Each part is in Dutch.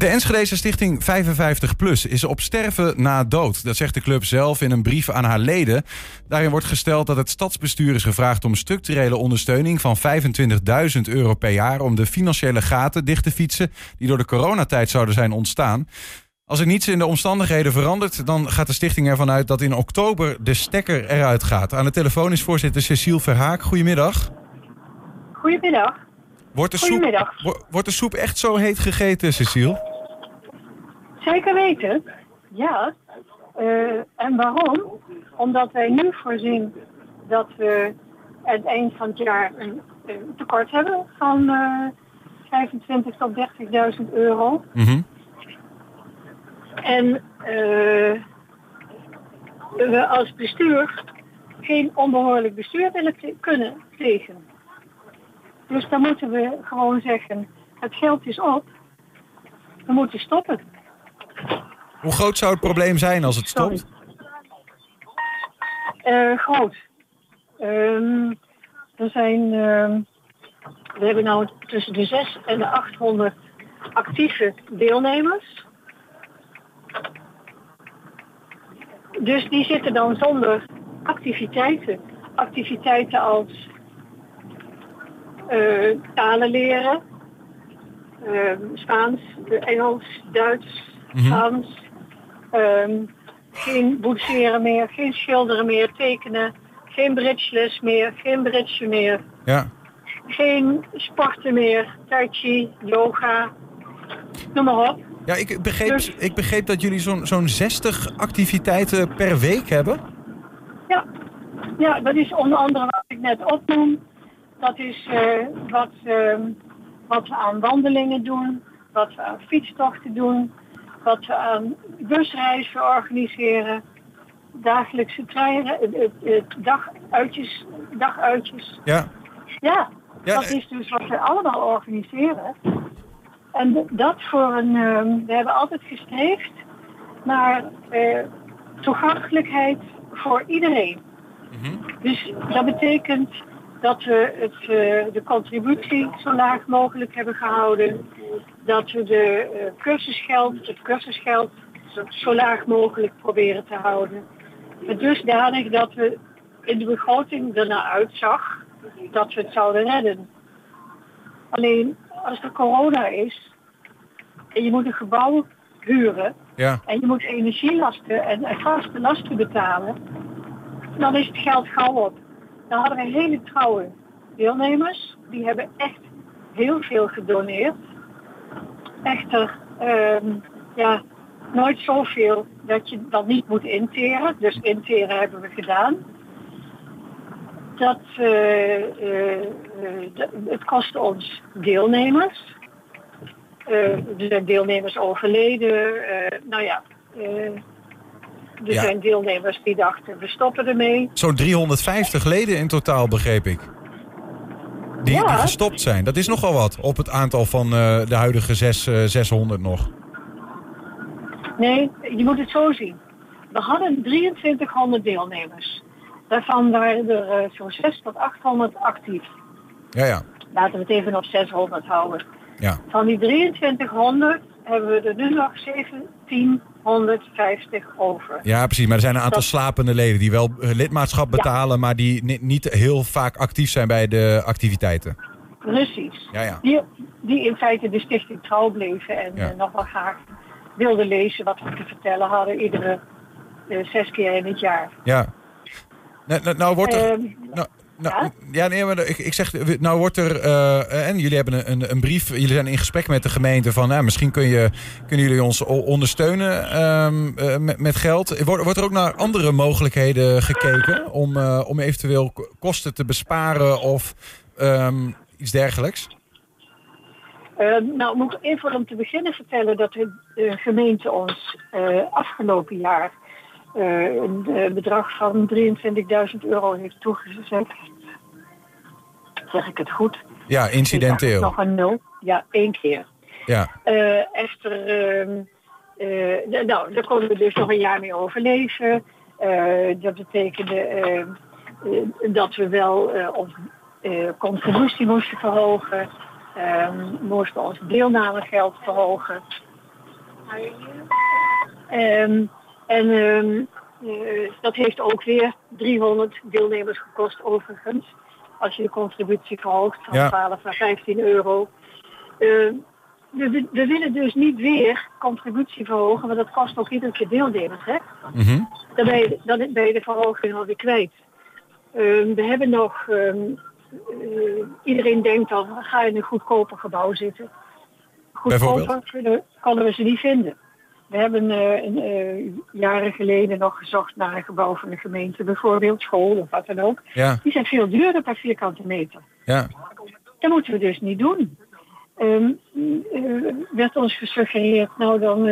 De Enschedeze stichting 55PLUS is op sterven na dood. Dat zegt de club zelf in een brief aan haar leden. Daarin wordt gesteld dat het stadsbestuur is gevraagd om structurele ondersteuning van 25.000 euro per jaar om de financiële gaten dicht te fietsen die door de coronatijd zouden zijn ontstaan. Als er niets in de omstandigheden verandert, dan gaat de stichting ervan uit dat in oktober de stekker eruit gaat. Aan de telefoon is voorzitter Cecile Verhaak. Goedemiddag. Goedemiddag. Wordt de, soep, wordt de soep echt zo heet gegeten, Cecile? Zeker weten. Ja. Eh, en waarom? Omdat wij nu voorzien dat we aan het eind van het jaar een, een tekort hebben van eh 25.000 tot 30.000 euro. Mhm. En eh, we als bestuur geen onbehoorlijk bestuur willen kunnen plegen. Dus dan moeten we gewoon zeggen, het geld is op. We moeten stoppen. Hoe groot zou het probleem zijn als het stopt? Eh, groot. Ehm, er zijn, ehm, we hebben nou tussen de 6 en de 800 actieve deelnemers. Dus die zitten dan zonder activiteiten. Activiteiten als eh, talen leren, ehm, Spaans, Engels, Duits, Mhm. Frans. Ehm, geen boetseren meer, geen schilderen meer, tekenen, geen bridgeles meer, geen bridge meer, Ja. geen sporten meer, tai chi, yoga, noem maar op. Ja, ik begreep, Dus- ik begreep dat jullie zo'n zo'n 60 activiteiten per week hebben. Ja. ja, dat is onder andere wat ik net opnoem. Dat is eh, wat, ehm, wat we aan wandelingen doen, wat we aan fietstochten doen, wat we aan busreizen organiseren, dagelijkse treinen, eh, eh, eh, daguitjes, daguitjes. Ja. Ja, Ja, dat is dus wat we allemaal organiseren. En dat voor een, ehm, we hebben altijd gestreefd naar toegankelijkheid voor iedereen. Mhm. Dus dat betekent dat we het, eh, de contributie zo laag mogelijk hebben gehouden. Dat we de eh, cursusgeld, het cursusgeld zo laag mogelijk proberen te houden. Maar dusdanig dat we in de begroting ernaar uitzag dat we het zouden redden. Alleen als er corona is en je moet een gebouw huren Ja. en je moet energielasten en, en vaste lasten betalen, dan is het geld gauw op. Dan hadden we hele trouwe deelnemers, die hebben echt heel veel gedoneerd. Echter, ehm, ja, nooit zoveel dat je dan niet moet interen. Dus interen hebben we gedaan. Dat, eh, eh, eh, het kostte ons deelnemers. Er zijn deelnemers overleden. nou ja, er Ja. zijn deelnemers die dachten, we stoppen ermee. Zo'n 350 leden in totaal, begreep ik. Die, Ja. die gestopt zijn. Dat is nogal wat op het aantal van eh, de huidige zes, eh, 600 nog. Nee, je moet het zo zien. We hadden 2300 deelnemers. Daarvan waren er eh, zo'n 6 tot 800 actief. Ja, ja. Laten we het even op 600 houden. ja. Van die 2300 hebben we er nu nog 1750 over. Ja, precies. Maar er zijn een aantal Dat- slapende leden die wel eh, lidmaatschap betalen, maar die ni- niet heel vaak actief zijn bij de activiteiten. Precies. Ja, ja. Die, die in feite de stichting trouw bleven en Ja. eh, nog wel graag wilden lezen wat we te vertellen hadden iedere eh, zes keer in het jaar. Ja. Nou, nou, nou wordt er... Ehm, Nou, nou, Ja? nee, maar ik, ik zeg, nou wordt er, eh, en jullie hebben een, een, een brief, jullie zijn in gesprek met de gemeente van, nou, misschien kun je, kunnen jullie ons ondersteunen ehm, eh, met, met geld. Wordt, wordt er ook naar andere mogelijkheden gekeken om, eh, om eventueel kosten te besparen of ehm, iets dergelijks? Eh, nou, moet ik even om te beginnen vertellen dat de eh, gemeente ons eh, afgelopen jaar eh, een eh, bedrag van 23.000 euro heeft toegezegd. Zeg ik het goed? Ja, incidenteel. Nog een nul. Ja, één keer. Ja, Eh, echter, ehm, eh, nou, daar konden we dus nog een jaar mee overleven. Eh, dat betekende ehm, eh, dat we wel eh, onze eh, contributie moesten verhogen. ehm, moesten ons deelnamegeld verhogen. En ehm, eh, dat heeft ook weer 300 deelnemers gekost overigens. Als je de contributie verhoogt van Ja. 12 naar 15 euro. Ehm, we, we- willen dus niet weer contributie verhogen, want dat kost ook iedere keer deelnemers. Hè? Dan ben je, dan ben je de verhoging alweer kwijt. Ehm, we hebben nog... eh, iedereen denkt dan, ga je in een goedkoper gebouw zitten. Goedkoper kunnen, konden we ze niet vinden. We hebben eh, eh, jaren geleden nog gezocht naar een gebouw van de gemeente, bijvoorbeeld school of wat dan ook. Ja, Die zijn veel duurder per vierkante meter. ja. Dat moeten we dus niet doen. Eh, werd ons gesuggereerd, nou dan,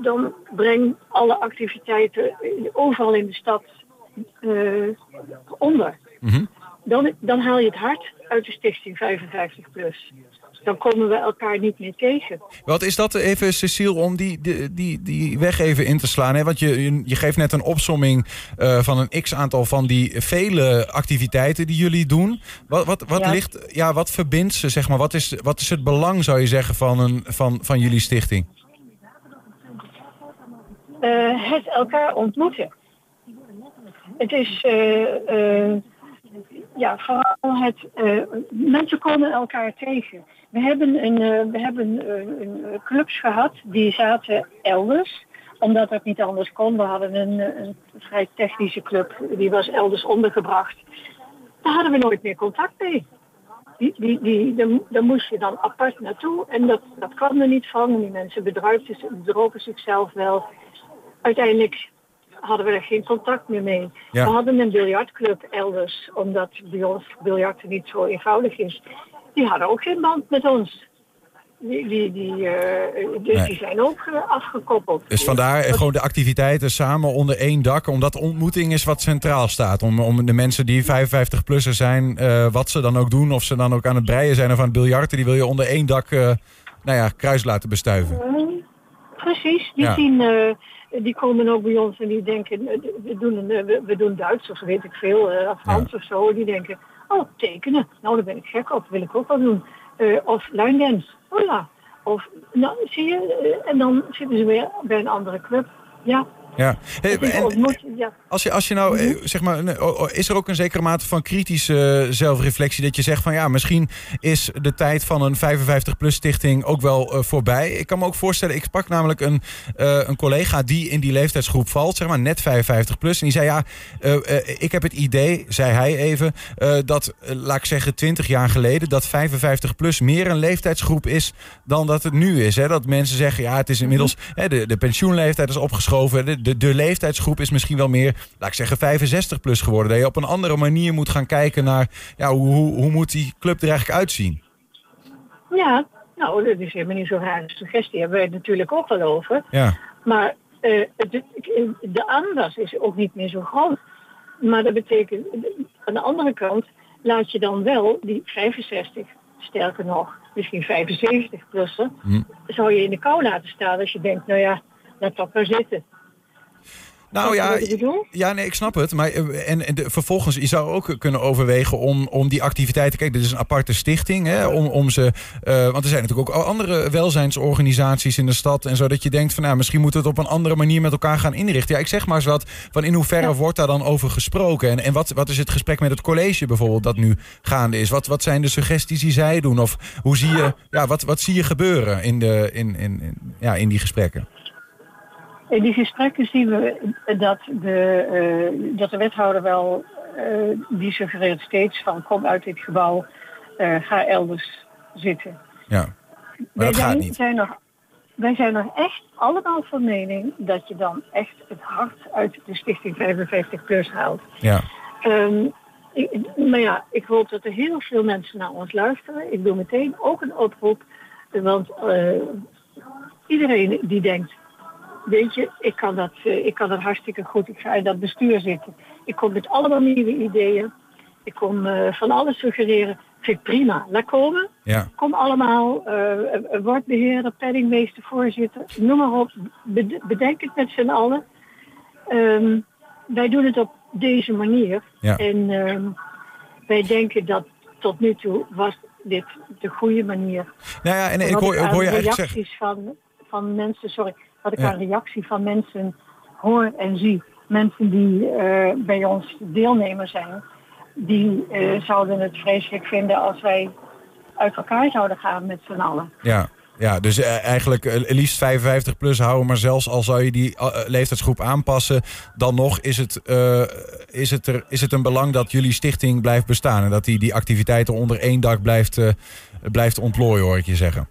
dan breng alle activiteiten overal in de stad onder. Mhm. Dan, dan haal je het hart uit de stichting 55 plus. Dan komen we elkaar niet meer tegen. Wat is dat even, Cecile, om die, die, die, die weg even in te slaan? Hè? Want je, je, geeft net een opsomming eh, van een x-aantal van die vele activiteiten die jullie doen. Wat, wat, wat, Ja. ligt, ja, wat verbindt ze, zeg maar? Wat is, wat is het belang, zou je zeggen, van, een, van, van jullie stichting? Eh, het elkaar ontmoeten. Het is eh, ja, vooral het. eh, mensen komen elkaar tegen. We hebben, een, eh, we hebben eh, clubs gehad die zaten elders omdat het niet anders kon. We hadden een, een vrij technische club, die was elders ondergebracht. Daar hadden we nooit meer contact mee. Die, die, die, daar, moest je dan apart naartoe en dat, dat kwam er niet van. Die mensen bedrogen zichzelf wel. Uiteindelijk hadden we er geen contact meer mee. Ja. We hadden een biljartclub elders, omdat bij ons biljarten niet zo eenvoudig is. Die hadden ook geen band met ons. Die, die, die, eh, dus Nee. die zijn ook eh, afgekoppeld. Dus vandaar eh, gewoon de activiteiten samen onder één dak. Omdat ontmoeting is wat centraal staat. Om, om de mensen die 55-plussen zijn, wat ze dan ook doen. Of ze dan ook aan het breien zijn of aan het biljarten. Die wil je onder één dak nou ja, kruis laten bestuiven. Precies, die, Ja. zien, die komen ook bij ons en die denken, eh, we doen, een, eh, we, doen Duits of weet ik veel, eh, Frans of zo. Die denken, oh tekenen, nou daar ben ik gek op, wil ik ook wel doen. Eh, of line dance, hola. Of, nou zie je, en dan zitten ze weer bij een andere club. Ja, Ja. Hey, ontmoet, ja. Als je, als je nou, eh, zeg maar, is er ook een zekere mate van kritische eh, zelfreflectie dat je zegt van ja, misschien is de tijd van een 55-plus stichting ook wel eh, voorbij. Ik kan me ook voorstellen, ik sprak namelijk een, eh, een collega die in die leeftijdsgroep valt, zeg maar net 55-plus. En die zei ja, eh, eh, ik heb het idee, zei hij even, eh, dat, eh, laat ik zeggen, 20 jaar geleden, dat 55-plus meer een leeftijdsgroep is dan dat het nu is. Hè? Dat mensen zeggen, ja, het is inmiddels, hè, de, de pensioenleeftijd is opgeschoven. De, de, de leeftijdsgroep is misschien wel meer, laat ik zeggen, 65 plus geworden. Dat je op een andere manier moet gaan kijken naar, ja, hoe, hoe, hoe moet die club er eigenlijk uitzien? Ja, nou dat is helemaal niet zo'n rare suggestie, hebben wij het natuurlijk ook wel over. Ja, Maar eh, de, de aanwas is ook niet meer zo groot. Maar dat betekent, aan de andere kant laat je dan wel die 65, sterker nog, misschien 75-plussen, Hm. zou je in de kou laten staan als je denkt, nou ja, laat dat maar zitten. Nou je ja, ja, nee, ik snap het. Maar eh, en, en de, vervolgens, je zou ook kunnen overwegen om, om die activiteiten. Kijk, dit is een aparte stichting. Hè, om, om ze, eh, want er zijn natuurlijk ook andere welzijnsorganisaties in de stad. En zo dat je denkt van nou, misschien moeten we het op een andere manier met elkaar gaan inrichten. Ja, ik zeg maar eens wat. Van in hoeverre Ja. wordt daar dan over gesproken? En, en wat, wat is het gesprek met het college bijvoorbeeld dat nu gaande is? Wat, wat zijn de suggesties die zij doen? Of hoe zie je, ja, wat, wat zie je gebeuren in, de, in, in, in- ja, in die gesprekken? In die gesprekken zien we dat de, eh, dat de wethouder wel, eh, die suggereert steeds van kom uit dit gebouw, eh, ga elders zitten. Ja, maar wij dat gaat zijn, niet. Zijn nog, wij zijn nog echt allemaal van mening dat je dan echt het hart uit de Stichting 55 Plus haalt. Ja, Ehm, ik, maar ja, ik hoop dat er heel veel mensen naar ons luisteren. Ik doe meteen ook een oproep, want iedereen die denkt, weet je, ik kan, dat, eh, ik kan dat hartstikke goed. Ik ga in dat bestuur zitten. Ik kom met allemaal nieuwe ideeën. Ik kom eh, van alles suggereren. Vind ik prima. Laat komen. ja. Kom allemaal, eh word beheerder, penningmeester, voorzitter, noem maar op. Bed- Bedenk het met z'n allen. Ehm, wij doen het op deze manier. Ja. En ehm, wij denken dat tot nu toe was dit de goede manier. Nou ja, en ik hoor, ik hoor je eigenlijk zeggen. reacties van, van mensen, sorry, wat ik aan reactie van mensen hoor en zie. Mensen die eh, bij ons deelnemer zijn, die eh, zouden het vreselijk vinden als wij uit elkaar zouden gaan met z'n allen. Ja. Ja, dus eh, eigenlijk liefst 55 plus houden, maar zelfs al zou je die leeftijdsgroep aanpassen, dan nog is het, is, het er, is het een belang dat jullie stichting blijft bestaan en dat die, die activiteiten onder één dak blijft, blijft ontplooien, hoor ik je zeggen.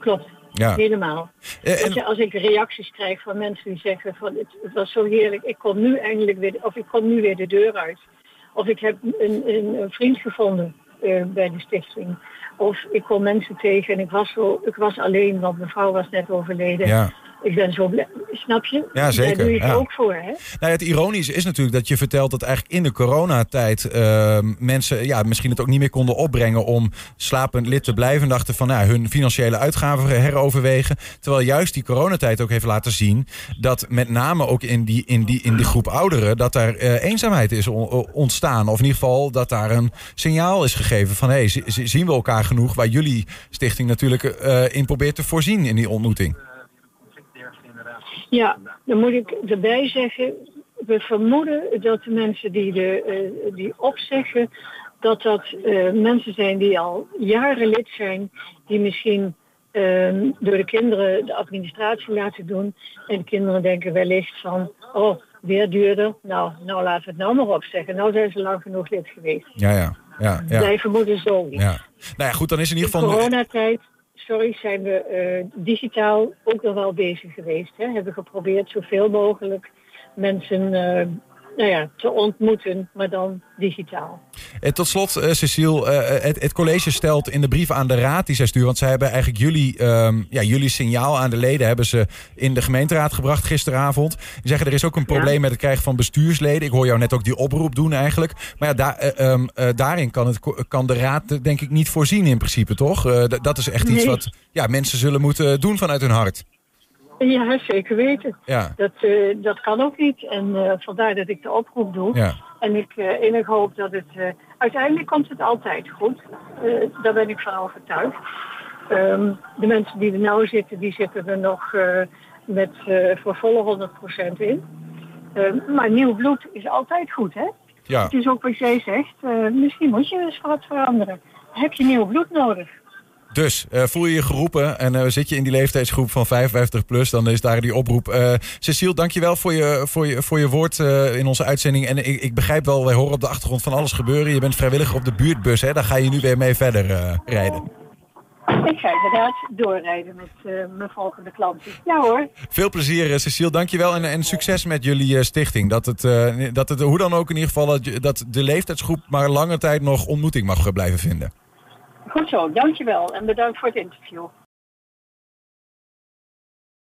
Klopt. Ja. Helemaal. Eh, als, ik reacties krijg van mensen die zeggen van het, het, was zo heerlijk, ik kom nu eindelijk weer, of ik kom nu weer de deur uit. Of ik heb een, een, een vriend gevonden uh, bij de stichting. Of ik kom mensen tegen en ik was, zo, ik was alleen, want mijn vrouw was net overleden. Ja ik ben zo blij. Snap je? Ja, zeker. Daar doe je het ook voor, hè? Nou, het ironische is natuurlijk dat je vertelt dat eigenlijk in de coronatijd uh, mensen ja, misschien het ook niet meer konden opbrengen om slapend lid te blijven. En dachten van nou, hun financiële uitgaven heroverwegen. Terwijl juist die coronatijd ook heeft laten zien dat met name ook in die, in die, in die groep ouderen, dat daar uh, eenzaamheid is ontstaan. Of in ieder geval dat daar een signaal is gegeven van hé, hey, zien we elkaar genoeg? Waar jullie stichting natuurlijk uh, in probeert te voorzien in die ontmoeting. Ja, dan moet ik erbij zeggen, we vermoeden dat de mensen die, de, uh, die opzeggen, dat dat uh, mensen zijn die al jaren lid zijn, die misschien uh, door de kinderen de administratie laten doen. En de kinderen denken wellicht van, oh, weer duurder. Nou, nou laten we het nou maar opzeggen. Nou zijn ze lang genoeg lid geweest. Ja, ja. ja, ja. Wij vermoeden zo. Ja. Nou ja, goed, dan is in ieder geval... In coronatijd sorry, zijn we uh, digitaal ook nog wel bezig geweest. Hè? Hebben geprobeerd zoveel mogelijk mensen uh, nou ja, te ontmoeten, maar dan digitaal. En tot slot, uh, Cecile, uh, het, het, college stelt in de brief aan de raad die zij sturen, want zij hebben eigenlijk jullie, um, ja, jullie signaal aan de leden hebben ze in de gemeenteraad gebracht gisteravond. Die zeggen er is ook een probleem met het krijgen van bestuursleden. Ik hoor jou net ook die oproep doen eigenlijk. Maar ja, daar, um, daarin kan, het, kan de raad denk ik niet voorzien in principe, toch? dat is echt iets wat ja, mensen zullen moeten doen vanuit hun hart. Ja, zeker weten. Ja. Dat, uh, dat kan ook niet. En uh, vandaar dat ik de oproep doe. Ja. En ik uh, innig hoop dat het... uiteindelijk komt het altijd goed. daar ben ik van overtuigd. Um, de mensen die er nou zitten, die zitten er nog met voor volle 100% in. Ehm, maar nieuw bloed is altijd goed, hè? Ja. Het is ook wat jij zegt. misschien moet je eens wat veranderen. Heb je nieuw bloed nodig? Dus uh, voel je je geroepen en uh, zit je in die leeftijdsgroep van 55 plus, dan is daar die oproep. Uh, Cecile, dankjewel voor je, voor je, voor je woord in onze uitzending. En ik, ik, begrijp wel, wij horen op de achtergrond van alles gebeuren. Je bent vrijwilliger op de buurtbus, hè? daar ga je nu weer mee verder rijden. Ik ga inderdaad doorrijden met mijn volgende klanten. Ja hoor. Veel plezier, Cecile. Dankjewel en, en succes met jullie stichting. Dat het, dat het, hoe dan ook in ieder geval, dat de leeftijdsgroep maar lange tijd nog ontmoeting mag blijven vinden. Goed zo, dankjewel en bedankt voor het interview.